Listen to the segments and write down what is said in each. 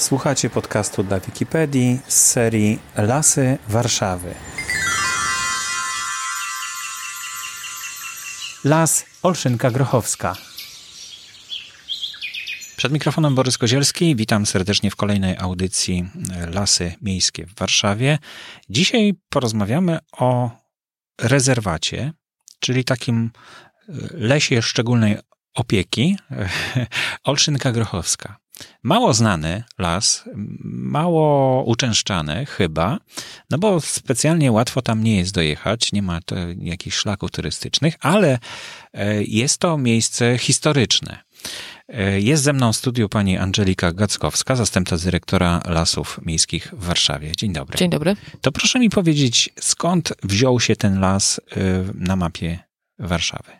Słuchacie podcastu dla Wikipedii z serii Lasy Warszawy. Las Olszynka Grochowska. Przed mikrofonem Borys Kozielski. Witam serdecznie w kolejnej audycji Lasy Miejskie w Warszawie. Dzisiaj porozmawiamy o rezerwacie, czyli takim lesie szczególnej opieki Olszynka Grochowska. Mało znany las, mało uczęszczany chyba, no bo specjalnie łatwo tam nie jest dojechać, nie ma jakichś szlaków turystycznych, ale jest to miejsce historyczne. Jest ze mną w studiu pani Angelika Gackowska, zastępca dyrektora Lasów Miejskich w Warszawie. Dzień dobry. Dzień dobry. To proszę mi powiedzieć, skąd wziął się ten las na mapie Warszawy?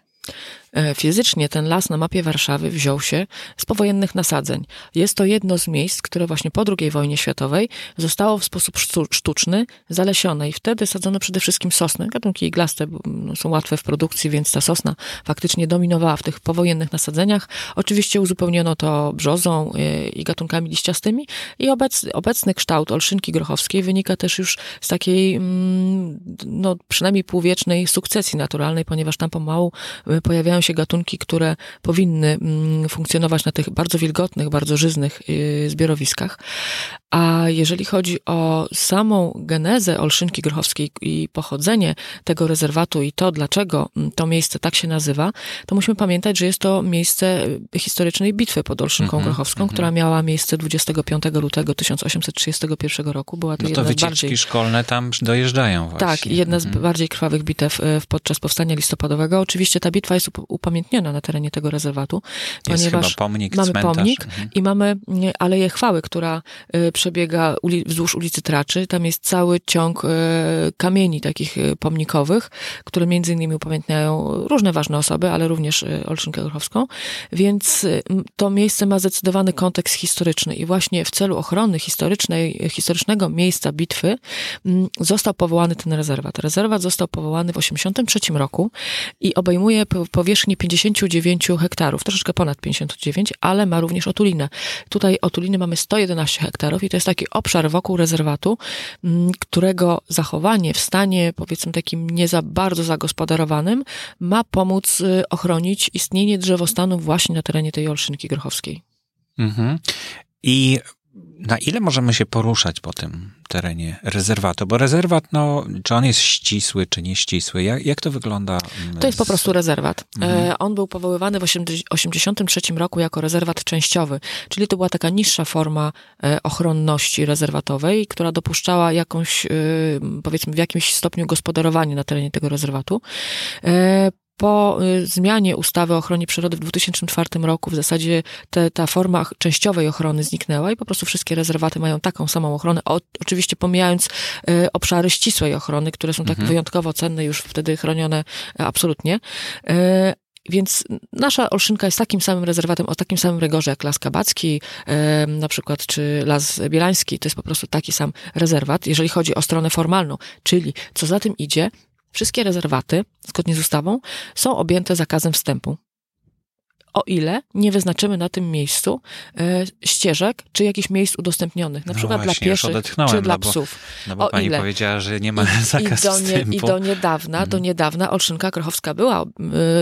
Fizycznie ten las na mapie Warszawy wziął się z powojennych nasadzeń. Jest to jedno z miejsc, które właśnie po II wojnie światowej zostało w sposób sztuczny zalesione i wtedy sadzono przede wszystkim sosny. Gatunki iglaste są łatwe w produkcji, więc ta sosna faktycznie dominowała w tych powojennych nasadzeniach. Oczywiście uzupełniono to brzozą i gatunkami liściastymi i obecny, obecny kształt olszynki grochowskiej wynika też już z takiej, no przynajmniej półwiecznej sukcesji naturalnej, ponieważ tam pomału pojawiają się gatunki, które powinny funkcjonować na tych bardzo wilgotnych, bardzo żyznych zbiorowiskach. A jeżeli chodzi o samą genezę Olszynki Grochowskiej i pochodzenie tego rezerwatu i to, dlaczego to miejsce tak się nazywa, to musimy pamiętać, że jest to miejsce historycznej bitwy pod Olszynką mm -hmm, Grochowską, mm -hmm. która miała miejsce 25 lutego 1831 roku. Była to no jedna to wycieczki z bardziej... szkolne tam dojeżdżają właśnie. Tak, jedna mm -hmm. z bardziej krwawych bitew podczas powstania listopadowego. Oczywiście ta bitwa jest upamiętniona na terenie tego rezerwatu, jest ponieważ chyba pomnik, mamy cmentarz. pomnik i mamy Aleję Chwały, która przebiega uli wzdłuż ulicy Traczy. Tam jest cały ciąg kamieni takich pomnikowych, które między innymi upamiętniają różne ważne osoby, ale również Olszynkę Grochowską. Więc to miejsce ma zdecydowany kontekst historyczny i właśnie w celu ochrony historycznej, historycznego miejsca bitwy został powołany ten rezerwat. Rezerwat został powołany w 1983 roku i obejmuje powierzchnię 59 hektarów, troszeczkę ponad 59, ale ma również otulinę. Tutaj otuliny mamy 111 hektarów i to jest taki obszar wokół rezerwatu, którego zachowanie w stanie powiedzmy takim nie za bardzo zagospodarowanym ma pomóc ochronić istnienie drzewostanów właśnie na terenie tej Olszynki Grochowskiej. Mhm. I na ile możemy się poruszać po tym terenie rezerwatu? Bo rezerwat, no, czy on jest ścisły, czy nieścisły? Jak, jak to wygląda? To jest po prostu rezerwat. Mhm. On był powoływany w 1983 roku jako rezerwat częściowy, czyli to była taka niższa forma ochronności rezerwatowej, która dopuszczała jakąś, powiedzmy, w jakimś stopniu gospodarowanie na terenie tego rezerwatu po zmianie ustawy o ochronie przyrody w 2004 roku w zasadzie te, ta forma częściowej ochrony zniknęła i po prostu wszystkie rezerwaty mają taką samą ochronę, o, oczywiście pomijając y, obszary ścisłej ochrony, które są tak mhm. wyjątkowo cenne, już wtedy chronione y, absolutnie. Y, więc nasza Olszynka jest takim samym rezerwatem, o takim samym rygorze jak Las Kabacki, e, na przykład, czy Las Bielański. To jest po prostu taki sam rezerwat, jeżeli chodzi o stronę formalną. Czyli, co za tym idzie, Wszystkie rezerwaty, zgodnie z ustawą, są objęte zakazem wstępu. O ile nie wyznaczymy na tym miejscu e, ścieżek, czy jakichś miejsc udostępnionych, na no przykład właśnie, dla pieszych, czy dla no bo, psów. No bo o pani ile. powiedziała, że nie ma zakaz I do, nie, wstępu. I do niedawna, do Mhm. niedawna Olszynka Krochowska była y,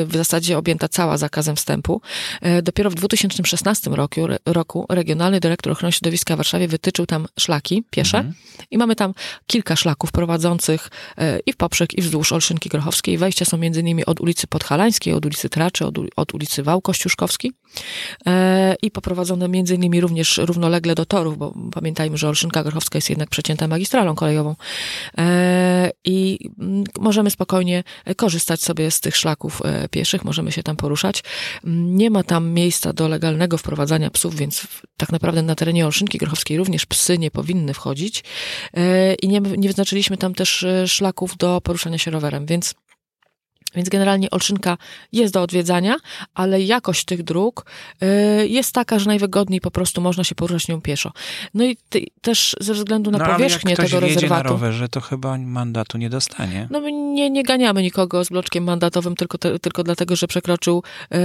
w zasadzie objęta cała zakazem wstępu. E, Dopiero w 2016 roku, roku Regionalny Dyrektor Ochrony Środowiska w Warszawie wytyczył tam szlaki piesze Mhm. i mamy tam kilka szlaków prowadzących e, i w poprzek, i wzdłuż Olszynki Grochowskiej. Wejścia są między innymi od ulicy Podhalańskiej, od ulicy Traczy, od, od ulicy Wał Kościuszkowski. E, i poprowadzone między innymi również równolegle do torów, bo pamiętajmy, że Olszynka Grochowska jest jednak przecięta magistralą kolejową. E, i mm, możemy spokojnie korzystać sobie z tych szlaków e, pieszych, możemy się tam poruszać. Mm, Nie ma tam miejsca do legalnego wprowadzania psów, więc tak naprawdę na terenie Olszynki Grochowskiej również psy nie powinny wchodzić. I nie, nie wyznaczyliśmy tam też szlaków do poruszania się rowerem, więc Więc generalnie Olszynka jest do odwiedzania, ale jakość tych dróg y, jest taka, że najwygodniej po prostu można się poruszać nią pieszo. No i ty, też ze względu na no, powierzchnię ale jak tego rezerwatu. na rowerze, to chyba mandatu nie dostanie. No my nie, nie ganiamy nikogo z bloczkiem mandatowym tylko, te, tylko dlatego, że przekroczył e,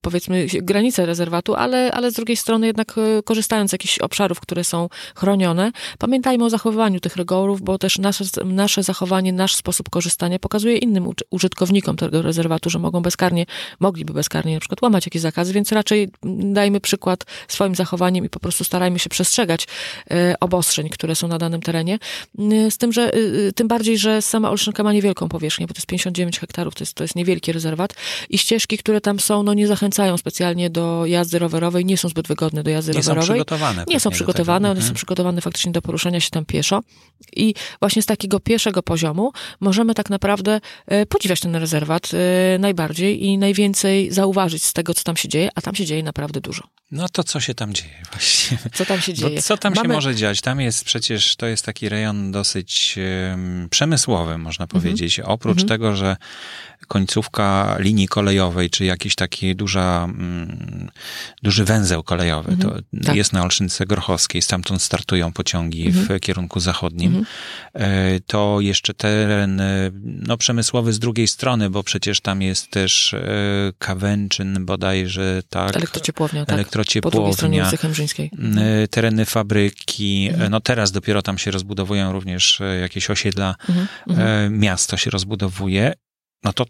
powiedzmy granicę rezerwatu, ale, ale z drugiej strony jednak e, korzystając z jakichś obszarów, które są chronione, pamiętajmy o zachowywaniu tych rygorów, bo też nasze, nasze zachowanie, nasz sposób korzystania pokazuje innym użytkownikom tego rezerwatu, że mogą bezkarnie, mogliby bezkarnie na przykład łamać jakieś zakazy, więc raczej dajmy przykład swoim zachowaniem i po prostu starajmy się przestrzegać e, obostrzeń, które są na danym terenie. E, z tym, że e, tym bardziej, że sama Olszynka ma niewielką powierzchnię, bo to jest 59 hektarów, to jest, to jest niewielki rezerwat i ścieżki, które tam są, no nie zachęcają specjalnie do jazdy rowerowej, nie są zbyt wygodne do jazdy nie rowerowej. Są przygotowane nie są przygotowane, one mhm. są przygotowane faktycznie do poruszania się tam pieszo i właśnie z takiego pierwszego poziomu możemy tak naprawdę podziwiać ten rezerwat najbardziej i najwięcej zauważyć z tego, co tam się dzieje, a tam się dzieje naprawdę dużo. No to co się tam dzieje właśnie? Co tam się dzieje? Bo co tam Mamy... się może dziać? Tam jest przecież, to jest taki rejon dosyć um, przemysłowy, można mhm. powiedzieć. Oprócz mhm. tego, że końcówka linii kolejowej, czy jakiś taki duża, mm, duży węzeł kolejowy, mhm. to tak. jest na Olszynce Grochowskiej, stamtąd startują pociągi w kierunku zachodnim. To jeszcze teren no, przemysłowy z drugiej strony, bo przecież tam jest też Kawęczyn bodajże, tak? Elektrociepłownia, tak. Elektrociepłownia. Po drugiej stronie ulicy Chemrzyńskiej. Tereny fabryki. No teraz dopiero tam się rozbudowują również jakieś osiedla. Miasto się rozbudowuje. No to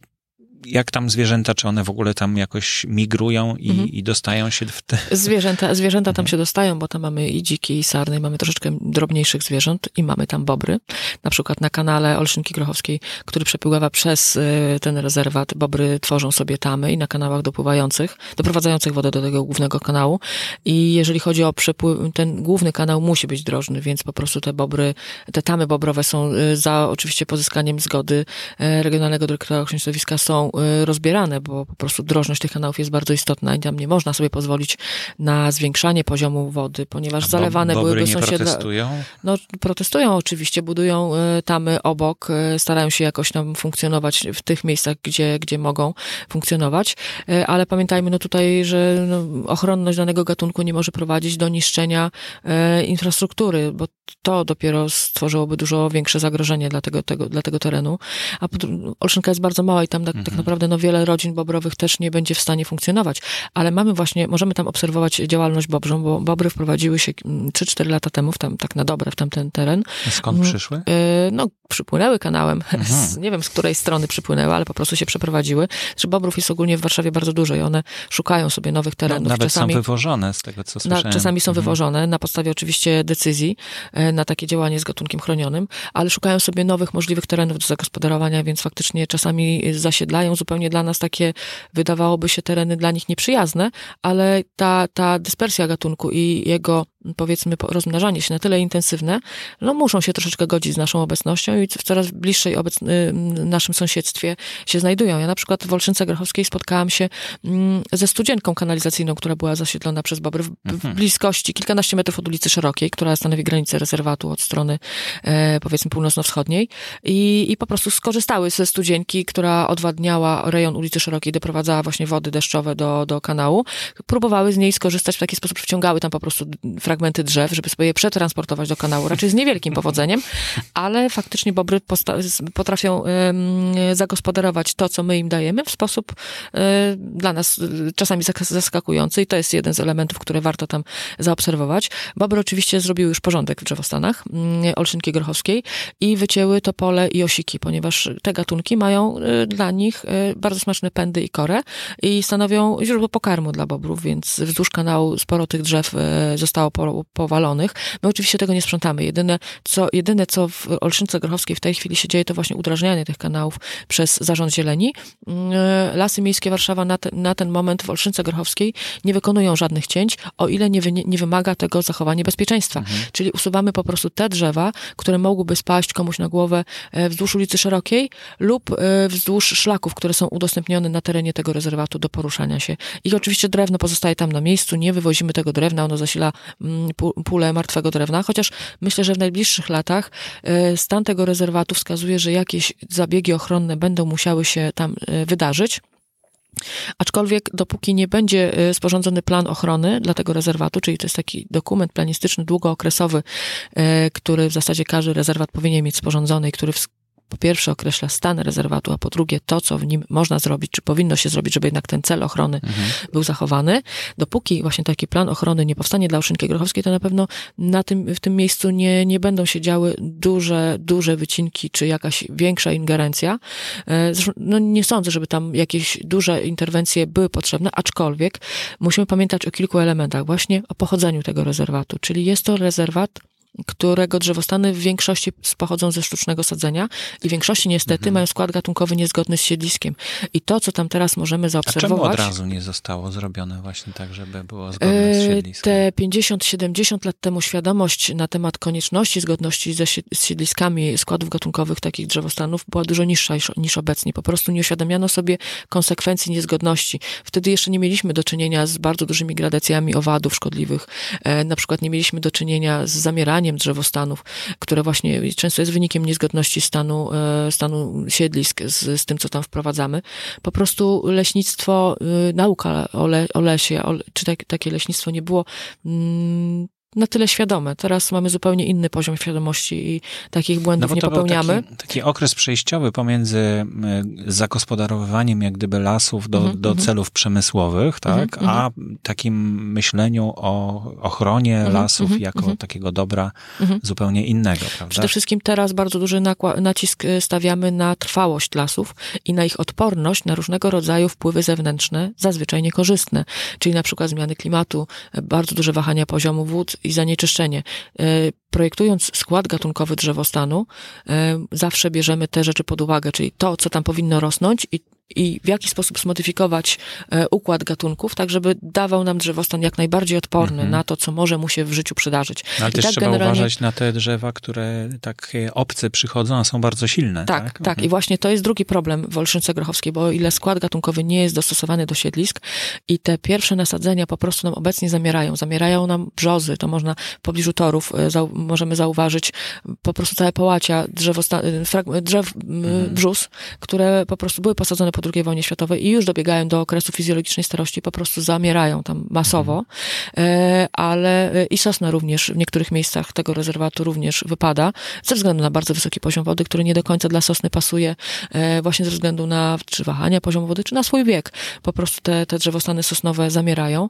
jak tam zwierzęta, czy one w ogóle tam jakoś migrują i, mhm. i dostają się w te... Zwierzęta, zwierzęta tam się dostają, bo tam mamy i dziki, i sarny, i mamy troszeczkę drobniejszych zwierząt i mamy tam bobry. Na przykład na kanale Olszynki Grochowskiej, który przepływa przez y, ten rezerwat, bobry tworzą sobie tamy i na kanałach dopływających, doprowadzających wodę do tego głównego kanału i jeżeli chodzi o przepływ, ten główny kanał musi być drożny, więc po prostu te bobry, te tamy bobrowe są y, za oczywiście pozyskaniem zgody y, Regionalnego Dyrektora Ochrony Środowiska są rozbierane, bo po prostu drożność tych kanałów jest bardzo istotna i tam nie można sobie pozwolić na zwiększanie poziomu wody, ponieważ zalewane byłyby nie sąsiedle. protestują? No, protestują oczywiście, budują tamy obok, starają się jakoś tam funkcjonować w tych miejscach, gdzie, gdzie mogą funkcjonować, ale pamiętajmy no tutaj, że no, ochronność danego gatunku nie może prowadzić do niszczenia infrastruktury, bo to dopiero stworzyłoby dużo większe zagrożenie dla tego, tego, dla tego terenu. A Olszynka jest bardzo mała i tam tak, mhm. tak naprawdę no, wiele rodzin bobrowych też nie będzie w stanie funkcjonować. Ale mamy właśnie, możemy tam obserwować działalność bobrzą, bo bobry wprowadziły się 3-4 lata temu w tam, tak na dobre w tamten teren. A skąd przyszły? No, przypłynęły kanałem. Z, nie wiem, z której strony przypłynęły, ale po prostu się przeprowadziły. Że bobrów jest ogólnie w Warszawie bardzo dużo i one szukają sobie nowych terenów. No, nawet czasami, są wywożone z tego, co słyszałem. Na, czasami są mhm. wywożone na podstawie oczywiście decyzji na takie działanie z gatunkiem chronionym, ale szukają sobie nowych możliwych terenów do zagospodarowania, więc faktycznie czasami zasiedlają zupełnie dla nas takie, wydawałoby się, tereny dla nich nieprzyjazne, ale ta, ta dyspersja gatunku i jego powiedzmy rozmnażanie się na tyle intensywne, no muszą się troszeczkę godzić z naszą obecnością i w coraz bliższej obec- naszym sąsiedztwie się znajdują. Ja na przykład w Olszynce Grochowskiej spotkałam się ze studzienką kanalizacyjną, która była zasiedlona przez bobry w, mhm. w bliskości, kilkanaście metrów od ulicy Szerokiej, która stanowi granicę rezerwatu od strony e, powiedzmy północno-wschodniej I, i po prostu skorzystały ze studzienki, która odwadniała rejon ulicy Szerokiej, doprowadzała właśnie wody deszczowe do, do kanału. Próbowały z niej skorzystać w taki sposób, wciągały tam po prostu fragmenty drzew, żeby sobie je przetransportować do kanału, raczej z niewielkim powodzeniem, ale faktycznie bobry potrafią zagospodarować to, co my im dajemy w sposób e, dla nas czasami zaskakujący i to jest jeden z elementów, które warto tam zaobserwować. Bobry oczywiście zrobiły już porządek w drzewostanach Olszynki Grochowskiej i wycięły topole i osiki, ponieważ te gatunki mają e, dla nich e, bardzo smaczne pędy i korę i stanowią źródło pokarmu dla bobrów, więc wzdłuż kanału sporo tych drzew zostało powalonych. My oczywiście tego nie sprzątamy. Jedyne co, jedyne, co w Olszynce Grochowskiej w tej chwili się dzieje, to właśnie udrażnianie tych kanałów przez Zarząd Zieleni. Mm, Lasy Miejskie Warszawa na, te, na ten moment w Olszynce Grochowskiej nie wykonują żadnych cięć, o ile nie, wy, nie wymaga tego zachowanie bezpieczeństwa. Mhm. Czyli usuwamy po prostu te drzewa, które mogłyby spaść komuś na głowę e, wzdłuż ulicy Szerokiej lub e, wzdłuż szlaków, które są udostępnione na terenie tego rezerwatu do poruszania się. I oczywiście drewno pozostaje tam na miejscu, nie wywozimy tego drewna, ono zasila mm, pulę martwego drewna, chociaż myślę, że w najbliższych latach e, stan tego rezerwatu wskazuje, że jakieś zabiegi ochronne będą musiały się tam e, wydarzyć. Aczkolwiek dopóki nie będzie e, sporządzony plan ochrony dla tego rezerwatu, czyli to jest taki dokument planistyczny długookresowy, który w zasadzie każdy rezerwat powinien mieć sporządzony i który po pierwsze określa stan rezerwatu, a po drugie to, co w nim można zrobić, czy powinno się zrobić, żeby jednak ten cel ochrony mhm. był zachowany. Dopóki właśnie taki plan ochrony nie powstanie dla Olszynki Grochowskiej, to na pewno na tym, w tym miejscu nie, nie będą się działy duże, duże wycinki, czy jakaś większa ingerencja. E, zresztą, no nie sądzę, żeby tam jakieś duże interwencje były potrzebne, aczkolwiek musimy pamiętać o kilku elementach, właśnie o pochodzeniu tego rezerwatu, czyli jest to rezerwat którego drzewostany w większości pochodzą ze sztucznego sadzenia i w większości niestety mhm. mają skład gatunkowy niezgodny z siedliskiem. I to, co tam teraz możemy zaobserwować... A czemu od razu nie zostało zrobione właśnie tak, żeby było zgodne z e, siedliskiem? Te 50-70 lat temu świadomość na temat konieczności zgodności ze, z siedliskami składów gatunkowych takich drzewostanów była dużo niższa niż, niż obecnie. Po prostu nie uświadamiano sobie konsekwencji niezgodności. Wtedy jeszcze nie mieliśmy do czynienia z bardzo dużymi gradacjami owadów szkodliwych. E, na przykład nie mieliśmy do czynienia z zamieraniem drzewostanów, które właśnie często jest wynikiem niezgodności stanu, e, stanu siedlisk z, z tym, co tam wprowadzamy. Po prostu leśnictwo, y, nauka o, le, o lesie, o, czy tak, takie leśnictwo nie było mm, na tyle świadome. Teraz mamy zupełnie inny poziom świadomości i takich błędów no nie popełniamy. Taki, taki, okres przejściowy pomiędzy e, zagospodarowywaniem jak gdyby lasów do, mm -hmm, do mm -hmm. celów przemysłowych, tak, mm -hmm, a takim myśleniu o ochronie mhm, lasów mhm, jako mhm. takiego dobra zupełnie innego, prawda? Przede wszystkim teraz bardzo duży nacisk e, stawiamy na trwałość lasów i na ich odporność na różnego rodzaju wpływy zewnętrzne, zazwyczaj niekorzystne, czyli na przykład zmiany klimatu, e, bardzo duże wahania poziomu wód, i zanieczyszczenie. E, projektując skład gatunkowy drzewostanu, e, zawsze bierzemy te rzeczy pod uwagę, czyli to, co tam powinno rosnąć i i w jaki sposób zmodyfikować e, układ gatunków, tak żeby dawał nam drzewostan jak najbardziej odporny mm -hmm. na to, co może mu się w życiu przydarzyć. No, ale I też tak trzeba generalnie... uważać na te drzewa, które takie obce przychodzą, a są bardzo silne. Tak, tak. tak. Mhm. I właśnie to jest drugi problem w Olszynce Grochowskiej, bo o ile skład gatunkowy nie jest dostosowany do siedlisk i te pierwsze nasadzenia po prostu nam obecnie zamierają. Zamierają nam brzozy, to można w pobliżu torów e, zau możemy zauważyć po prostu całe połacia e, drzew mm -hmm. brzus, które po prostu były posadzone pod II wojnie światowej i już dobiegają do okresu fizjologicznej starości, po prostu zamierają tam masowo, mhm. ale e, i sosna również w niektórych miejscach tego rezerwatu również wypada, ze względu na bardzo wysoki poziom wody, który nie do końca dla sosny pasuje, e, właśnie ze względu na czy wahania poziomu wody, czy na swój wiek. Po prostu te, te drzewostany sosnowe zamierają.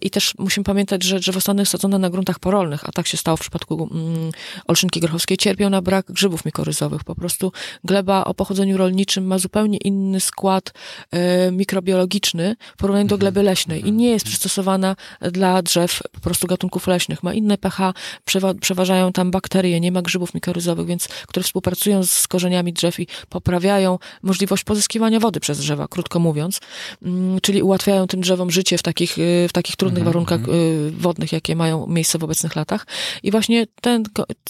I też musimy pamiętać, że drzewostany sadzone na gruntach porolnych, a tak się stało w przypadku mm, Olszynki Grochowskiej, cierpią na brak grzybów mikoryzowych. Po prostu gleba o pochodzeniu rolniczym ma zupełnie inny skład e, mikrobiologiczny w porównaniu do gleby leśnej i nie jest przystosowana dla drzew po prostu gatunków leśnych. Ma inne pH, przewa przeważają tam bakterie, nie ma grzybów mikoryzowych, więc, które współpracują z korzeniami drzew i poprawiają możliwość pozyskiwania wody przez drzewa, krótko mówiąc, mm, czyli ułatwiają tym drzewom życie w takich, e, w takich trudnych mhm, warunkach mhm. E, wodnych, jakie mają miejsce w obecnych latach. I właśnie ten,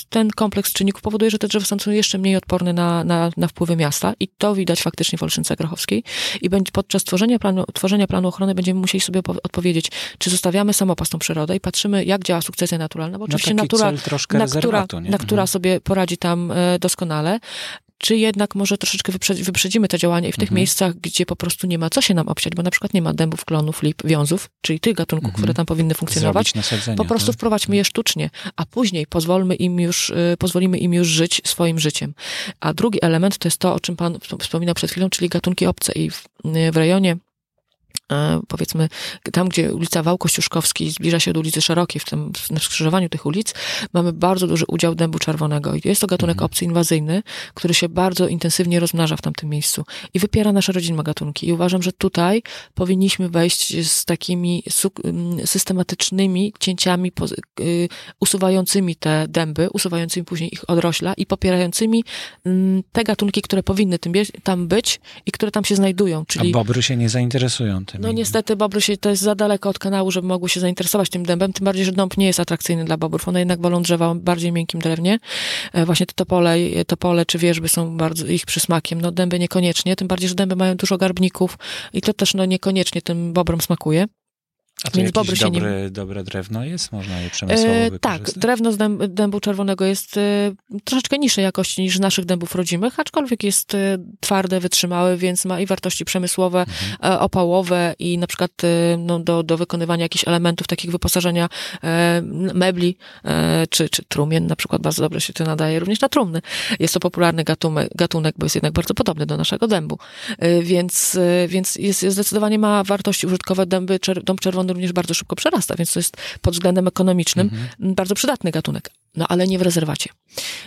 ten kompleks czynników powoduje, że te drzewa są jeszcze mniej odporne na, na, na wpływy miasta i to widać faktycznie w Olszynce Grochowskiej i będzie podczas tworzenia planu, tworzenia planu ochrony będziemy musieli sobie odpowiedzieć, czy zostawiamy samopastą przyrodę i patrzymy, jak działa sukcesja naturalna, bo oczywiście no natura, na, która, na która sobie poradzi tam e, doskonale, czy jednak może troszeczkę wyprzedzimy te działania i w tych mhm. miejscach, gdzie po prostu nie ma co się nam obsiać, bo na przykład nie ma dębów, klonów, lip, wiązów, czyli tych gatunków, mhm. które tam powinny funkcjonować, po prostu tak? wprowadźmy je sztucznie, a później pozwolmy im już, y, pozwolimy im już żyć swoim życiem. A drugi element to jest to, o czym pan wspominał przed chwilą, czyli gatunki obce i w, w rejonie powiedzmy tam, gdzie ulica Wał Kościuszkowski zbliża się do ulicy Szerokiej, w tym na skrzyżowaniu tych ulic, mamy bardzo duży udział dębu czerwonego. I jest to gatunek mhm. obcy inwazyjny, który się bardzo intensywnie rozmnaża w tamtym miejscu i wypiera nasze rodzinne gatunki. I uważam, że tutaj powinniśmy wejść z takimi systematycznymi cięciami y, usuwającymi te dęby, usuwającymi później ich odrośla i popierającymi te gatunki, które powinny tam być i które tam się znajdują. Czyli... A bobry się nie zainteresują tym. No niestety bobry się, to jest za daleko od kanału, żeby mogły się zainteresować tym dębem, tym bardziej, że dąb nie jest atrakcyjny dla bobrów. One jednak wolą drzewa bardziej miękkim drewnie. E, właśnie te topole, topole czy wierzby są bardzo ich przysmakiem. No dęby niekoniecznie, tym bardziej, że dęby mają dużo garbników i to też no niekoniecznie tym bobrom smakuje. A to Więc bobry się dobre, nie... dobre drewno jest? Można je przemysłowo e, Tak, drewno z dęb, dębu czerwonego jest e, troszeczkę niższej jakości niż naszych dębów rodzimych, aczkolwiek jest e, twarde, wytrzymałe, więc ma i wartości przemysłowe, mhm. e, opałowe i na przykład e, no, do, do wykonywania jakichś elementów takich wyposażenia e, mebli czy, czy trumien na przykład bardzo dobrze się to nadaje również na trumny. Jest to popularny gatunek, gatunek bo jest jednak bardzo podobny do naszego dębu. Więc, więc jest, zdecydowanie ma wartości użytkowe. Dęby, dąb czerwony również bardzo szybko przerasta, więc to jest pod względem ekonomicznym mhm. bardzo przydatny gatunek. No ale nie w rezerwacie.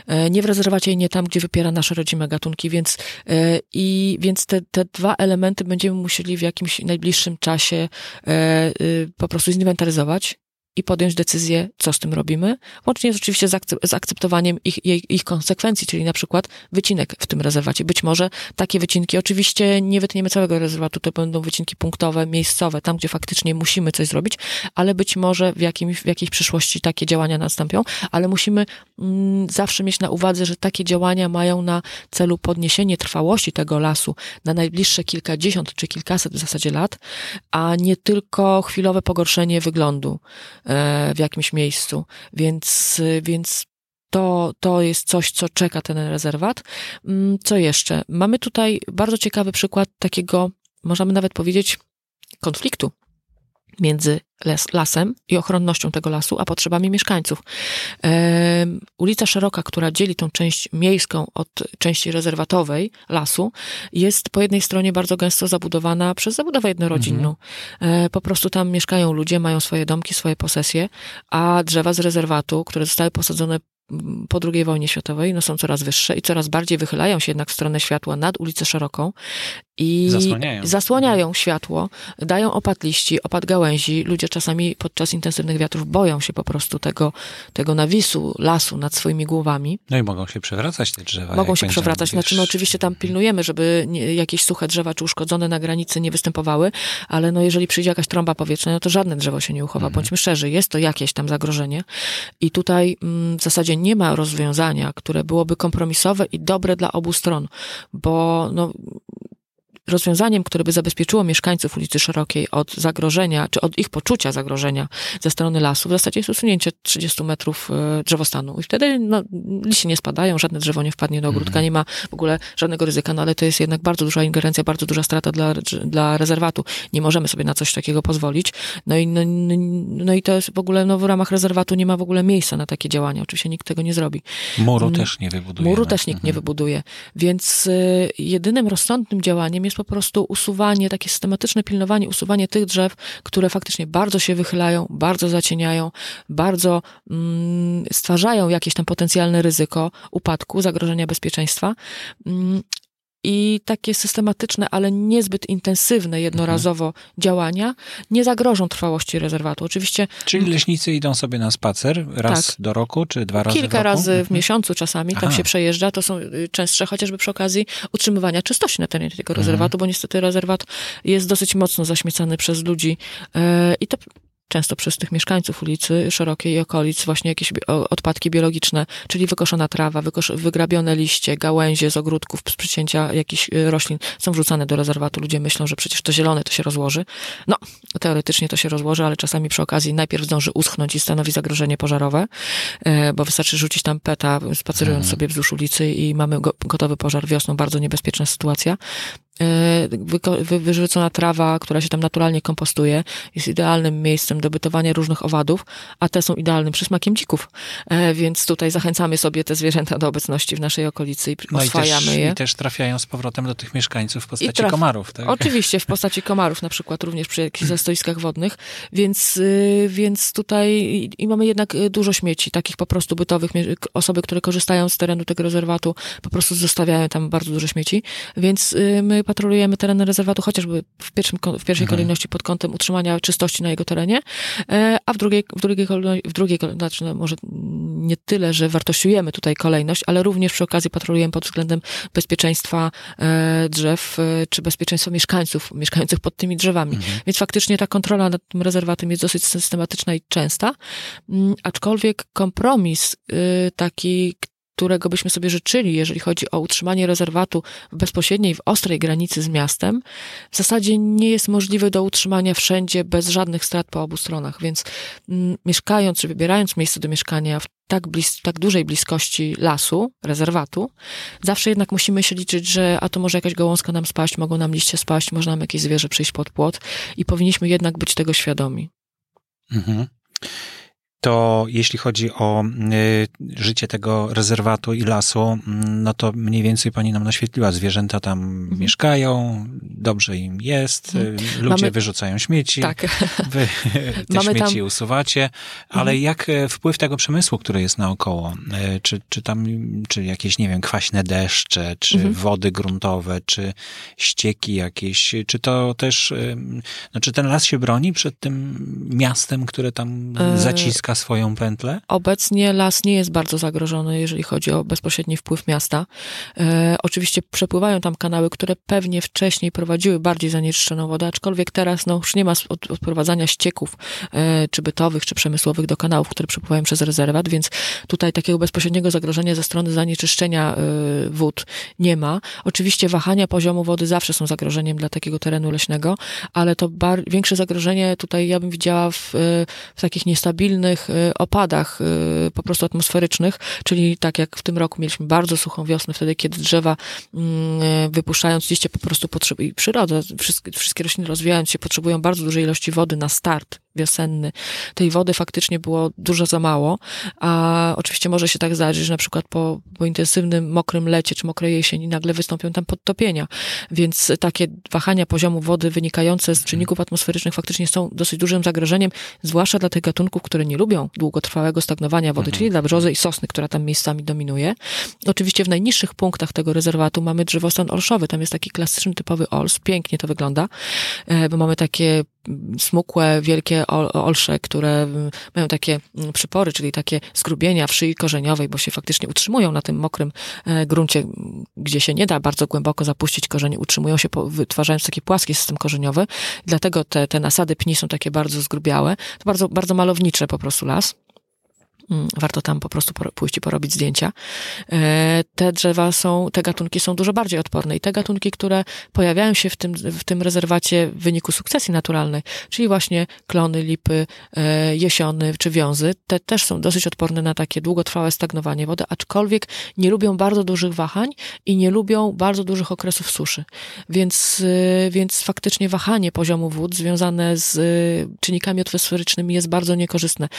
E, nie w rezerwacie i nie tam, gdzie wypiera nasze rodzime gatunki, więc, e, i, więc te, te dwa elementy będziemy musieli w jakimś najbliższym czasie e, y, po prostu zinwentaryzować i podjąć decyzję, co z tym robimy, łącznie z oczywiście z akceptowaniem ich, ich, ich konsekwencji, czyli na przykład wycinek w tym rezerwacie. Być może takie wycinki, oczywiście nie wytniemy całego rezerwatu, to będą wycinki punktowe, miejscowe, tam gdzie faktycznie musimy coś zrobić, ale być może w, jakimś, w jakiejś przyszłości takie działania nastąpią, ale musimy mm, zawsze mieć na uwadze, że takie działania mają na celu podniesienie trwałości tego lasu na najbliższe kilkadziesiąt czy kilkaset w zasadzie lat, a nie tylko chwilowe pogorszenie wyglądu w jakimś miejscu, więc, więc to, to jest coś, co czeka ten rezerwat. Mm, co jeszcze? Mamy tutaj bardzo ciekawy przykład takiego, możemy nawet powiedzieć, konfliktu między les, lasem i ochronnością tego lasu, a potrzebami mieszkańców. E, ulica Szeroka, która dzieli tą część miejską od części rezerwatowej lasu, jest po jednej stronie bardzo gęsto zabudowana przez zabudowę jednorodzinną. Mhm. E, po prostu tam mieszkają ludzie, mają swoje domki, swoje posesje, a drzewa z rezerwatu, które zostały posadzone po II wojnie światowej no, są coraz wyższe i coraz bardziej wychylają się jednak w stronę światła nad ulicę Szeroką i zasłaniają, zasłaniają światło, dają opad liści, opad gałęzi. Ludzie czasami podczas intensywnych wiatrów boją się po prostu tego, tego nawisu lasu nad swoimi głowami. No i mogą się przewracać te drzewa. Mogą się przewracać. Znaczy, no oczywiście tam pilnujemy, żeby nie, jakieś suche drzewa czy uszkodzone na granicy nie występowały, ale no jeżeli przyjdzie jakaś trąba powietrzna, no to żadne drzewo się nie uchowa. Mhm. Bądźmy szczerzy, jest to jakieś tam zagrożenie i tutaj mm, w zasadzie nie ma rozwiązania, które byłoby kompromisowe i dobre dla obu stron, bo no, rozwiązaniem, które by zabezpieczyło mieszkańców ulicy Szerokiej od zagrożenia, czy od ich poczucia zagrożenia ze strony lasu, w zasadzie jest usunięcie 30 metrów e, drzewostanu. I wtedy no, liście nie spadają, żadne drzewo nie wpadnie do ogródka, mhm. nie ma w ogóle żadnego ryzyka, no ale to jest jednak bardzo duża ingerencja, bardzo duża strata dla, dla rezerwatu. Nie możemy sobie na coś takiego pozwolić. No i, no, no i to jest w ogóle, no w ramach rezerwatu nie ma w ogóle miejsca na takie działania. Oczywiście nikt tego nie zrobi. Muru mm. też nie wybuduje. Muru też nikt mhm. nie wybuduje. Więc y, jedynym rozsądnym działaniem jest jest po prostu usuwanie, takie systematyczne pilnowanie, usuwanie tych drzew, które faktycznie bardzo się wychylają, bardzo zacieniają, bardzo mm, stwarzają jakieś tam potencjalne ryzyko upadku, zagrożenia bezpieczeństwa. Mm, i takie systematyczne, ale niezbyt intensywne jednorazowo mhm. działania nie zagrożą trwałości rezerwatu. Oczywiście. Czyli leśnicy idą sobie na spacer raz tak. do roku, czy dwa razy Kilka razy w mhm. miesiącu czasami tam się przejeżdża. To są y, częstsze chociażby przy okazji utrzymywania czystości na terenie tego mhm. rezerwatu, bo niestety rezerwat jest dosyć mocno zaśmiecany przez ludzi e, i to często przez tych mieszkańców ulicy Szerokiej i okolic właśnie jakieś odpadki biologiczne, czyli wykoszona trawa, wykosz- wygrabione liście, gałęzie z ogródków, z przycięcia jakichś y, roślin są wrzucane do rezerwatu. Ludzie myślą, że przecież to zielone to się rozłoży. No, teoretycznie to się rozłoży, ale czasami przy okazji najpierw zdąży uschnąć i stanowi zagrożenie pożarowe, e, bo wystarczy rzucić tam peta, spacerując mhm. sobie wzdłuż ulicy i mamy gotowy pożar wiosną, bardzo niebezpieczna sytuacja. E, wyrzucona trawa, która się tam naturalnie kompostuje, jest idealnym miejscem do bytowania różnych owadów, a te są idealnym przysmakiem dzików. E, więc tutaj zachęcamy sobie te zwierzęta do obecności w naszej okolicy i no oswajamy i też, je. I też trafiają z powrotem do tych mieszkańców w postaci traf... komarów. Tak? Oczywiście, w postaci komarów na przykład, również przy jakichś zastoiskach wodnych, więc, y, więc tutaj i mamy jednak y, dużo śmieci, takich po prostu bytowych. Osoby, które korzystają z terenu tego rezerwatu, po prostu zostawiają tam bardzo dużo śmieci, więc y, my patrolujemy teren rezerwatu chociażby w, pierwszym, w pierwszej mhm. kolejności pod kątem utrzymania czystości na jego terenie, e, a w drugiej, w drugiej, w drugiej znaczy no może nie tyle, że wartościujemy tutaj kolejność, ale również przy okazji patrolujemy pod względem bezpieczeństwa e, drzew, e, czy bezpieczeństwa mieszkańców, mieszkających pod tymi drzewami. Mhm. Więc faktycznie ta kontrola nad tym rezerwatem jest dosyć systematyczna i częsta, mm, aczkolwiek kompromis y, taki, którego byśmy sobie życzyli, jeżeli chodzi o utrzymanie rezerwatu w bezpośredniej, w ostrej granicy z miastem, w zasadzie nie jest możliwy do utrzymania wszędzie bez żadnych strat po obu stronach. Więc m, mieszkając czy wybierając miejsce do mieszkania w tak, blis, tak dużej bliskości lasu, rezerwatu, zawsze jednak musimy się liczyć, że a to może jakaś gałązka nam spaść, mogą nam liście spaść, może nam jakieś zwierzę przyjść pod płot i powinniśmy jednak być tego świadomi. Mhm to jeśli chodzi o y, życie tego rezerwatu i lasu, no to mniej więcej pani nam naświetliła. Zwierzęta tam mhm. mieszkają, dobrze im jest, mhm. ludzie Mamy... wyrzucają śmieci, tak. wy te Mamy śmieci tam... usuwacie, ale mhm. jak e, wpływ tego przemysłu, który jest naokoło? E, czy, czy tam, czy jakieś, nie wiem, kwaśne deszcze, czy mhm. wody gruntowe, czy ścieki jakieś, czy to też, no czy ten las się broni przed tym miastem, które tam e, zaciska swoją pętlę? Obecnie las nie jest bardzo zagrożony, jeżeli chodzi o bezpośredni wpływ miasta. E, oczywiście przepływają tam kanały, które pewnie wcześniej prowadziły bardziej zanieczyszczoną wodę, aczkolwiek teraz no, już nie ma od, odprowadzania ścieków, e, czy bytowych, czy przemysłowych do kanałów, które przepływają przez rezerwat, więc tutaj takiego bezpośredniego zagrożenia ze strony zanieczyszczenia e, wód nie ma. Oczywiście wahania poziomu wody zawsze są zagrożeniem dla takiego terenu leśnego, ale to bar- większe zagrożenie tutaj ja bym widziała w, e, w takich niestabilnych Y, opadach y, po prostu atmosferycznych, czyli tak jak w tym roku mieliśmy bardzo suchą wiosnę, wtedy kiedy drzewa mm, wypuszczając liście po prostu potrzebują, i przyroda, wszystkie, wszystkie rośliny rozwijając się potrzebują bardzo dużej ilości wody na start wiosenny. Tej wody faktycznie było dużo za mało, a oczywiście może się tak zdarzyć, że na przykład po, po intensywnym, mokrym lecie czy mokrej jesieni nagle wystąpią tam podtopienia, więc takie wahania poziomu wody wynikające z czynników atmosferycznych faktycznie są dosyć dużym zagrożeniem, zwłaszcza dla tych gatunków, które nie lubią długotrwałego stagnowania wody, mhm. czyli dla brzozy i sosny, która tam miejscami dominuje. Oczywiście w najniższych punktach tego rezerwatu mamy drzewostan olszowy, tam jest taki klasyczny, typowy ols, pięknie to wygląda, e, bo mamy takie smukłe, wielkie olsze, które mają takie przypory, czyli takie zgrubienia w szyi korzeniowej, bo się faktycznie utrzymują na tym mokrym e, gruncie, gdzie się nie da bardzo głęboko zapuścić korzeni, utrzymują się, wytwarzając taki płaski system korzeniowy. Dlatego te, te nasady pni są takie bardzo zgrubiałe. To bardzo, bardzo malownicze po prostu las. Mm, warto tam po prostu pójść i porobić zdjęcia. E, te drzewa są, te gatunki są dużo bardziej odporne i te gatunki, które pojawiają się w tym, w tym rezerwacie w wyniku sukcesji naturalnej, czyli właśnie klony, lipy, e, jesiony czy wiązy, te też są dosyć odporne na takie długotrwałe stagnowanie wody, aczkolwiek nie lubią bardzo dużych wahań i nie lubią bardzo dużych okresów suszy. Więc, e, więc faktycznie wahanie poziomu wód związane z czynnikami atmosferycznymi jest bardzo niekorzystne.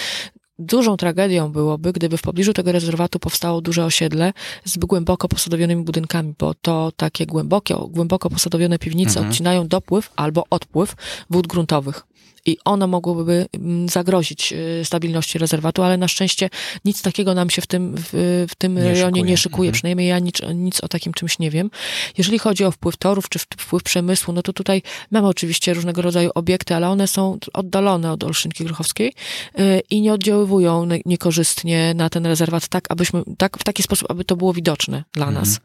Dużą tragedią byłoby, gdyby w pobliżu tego rezerwatu powstało duże osiedle z głęboko posadowionymi budynkami, bo to takie głębokie, głęboko posadowione piwnice mhm. odcinają dopływ albo odpływ wód gruntowych i ono mogłoby mm, zagrozić y, stabilności rezerwatu, ale na szczęście nic takiego nam się w tym, w, w tym nie rejonie szykuje. nie szykuje. Mhm. Przynajmniej ja nic, nic o takim czymś nie wiem. Jeżeli chodzi o wpływ torów czy wpływ przemysłu, no to tutaj mamy oczywiście różnego rodzaju obiekty, ale one są oddalone od Olszynki Grochowskiej y, i nie oddziaływują niekorzystnie na ten rezerwat tak, abyśmy, tak, w taki sposób, aby to było widoczne dla mhm. nas.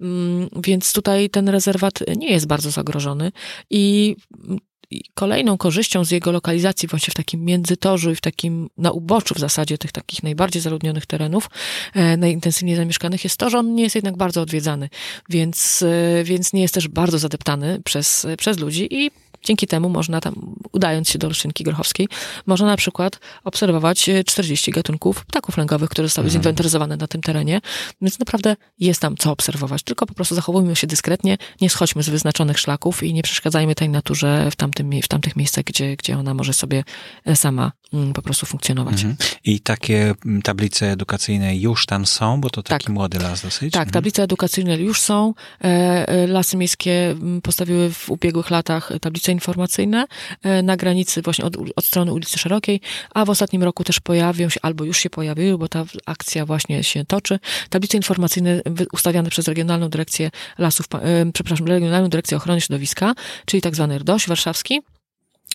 Mm, więc tutaj ten rezerwat nie jest bardzo zagrożony i kolejną korzyścią z jego lokalizacji właśnie w takim międzytorzu i w takim na uboczu w zasadzie tych takich najbardziej zaludnionych terenów, e, najintensywniej zamieszkanych jest to, że on nie jest jednak bardzo odwiedzany, więc, e, więc nie jest też bardzo zadeptany przez, przez ludzi i Dzięki temu można tam, udając się do Olszynki Grochowskiej, można na przykład obserwować 40 e, gatunków ptaków lęgowych, które zostały mhm. zinwentaryzowane na tym terenie, więc naprawdę jest tam co obserwować, tylko po prostu zachowujmy się dyskretnie, nie schodźmy z wyznaczonych szlaków i nie przeszkadzajmy tej naturze w, tamtym, w tamtych miejscach, gdzie, gdzie ona może sobie e, sama mm, po prostu funkcjonować. Mhm. I takie mm, tablice edukacyjne już tam są, bo to taki tak. młody las dosyć? Tak, mhm. tablice edukacyjne już są. E, lasy miejskie mm, postawiły w ubiegłych latach tablice informacyjne e, na granicy właśnie od, od strony ulicy Szerokiej, a w ostatnim roku też pojawią się, albo już się pojawiły, bo ta akcja właśnie się toczy, tablice informacyjne ustawiane przez Regionalną Dyrekcję Lasów, e, przepraszam, Regionalną Dyrekcję Ochrony Środowiska, czyli tak zwany RDOŚ warszawski,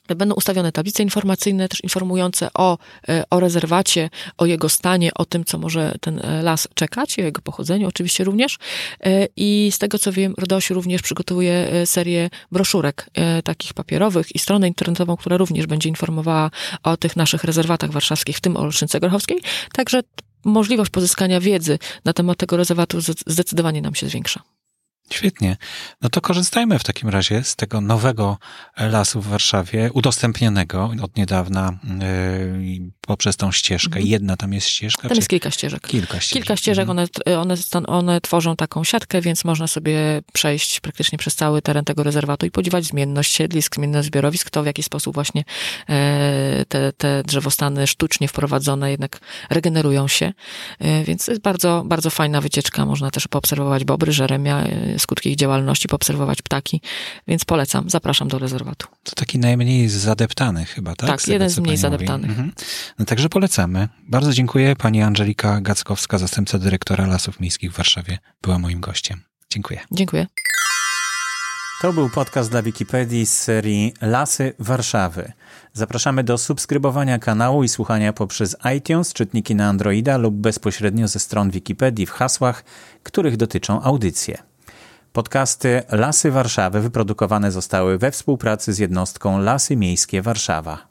Będą ustawione tablice informacyjne, też informujące o, e, o rezerwacie, o jego stanie, o tym, co może ten e, las czekać, o jego pochodzeniu oczywiście również. E, I z tego, co wiem, RDOŚ również przygotowuje serię broszurek takich papierowych i stronę internetową, która również będzie informowała o tych naszych rezerwatach warszawskich, w tym o Olszynce Grochowskiej. Także możliwość pozyskania wiedzy na temat tego rezerwatu zdecydowanie nam się zwiększa. Świetnie. No to korzystajmy w takim razie z tego nowego lasu w Warszawie, udostępnionego od niedawna yy, poprzez tą ścieżkę. Mhm. Jedna tam jest ścieżka? Tam jest kilka ścieżek. Kilka ścieżek. Kilka ścieżek, mhm. one, one, one tworzą taką siatkę, więc można sobie przejść praktycznie przez cały teren tego rezerwatu i podziwiać zmienność siedlisk, zmienność zbiorowisk, to w jaki sposób właśnie e, te, te drzewostany sztucznie wprowadzone jednak regenerują się. E, więc bardzo, bardzo fajna wycieczka. Można też poobserwować bobry, żeremia, skutki ich działalności, poobserwować ptaki, więc polecam, zapraszam do rezerwatu. To taki najmniej zadeptany chyba, tak? Tak, jeden z mniej zadeptanych. Mhm. No także polecamy. Bardzo dziękuję. Pani Angelika Gackowska, zastępca dyrektora Lasów Miejskich w Warszawie, była moim gościem. Dziękuję. Dziękuję. To był podcast dla Wikipedii z serii Lasy Warszawy. Zapraszamy do subskrybowania kanału i słuchania poprzez iTunes, czytniki na Androida lub bezpośrednio ze stron Wikipedii w hasłach, których dotyczą audycje. Podcasty Lasy Warszawy wyprodukowane zostały we współpracy z jednostką Lasy Miejskie Warszawa.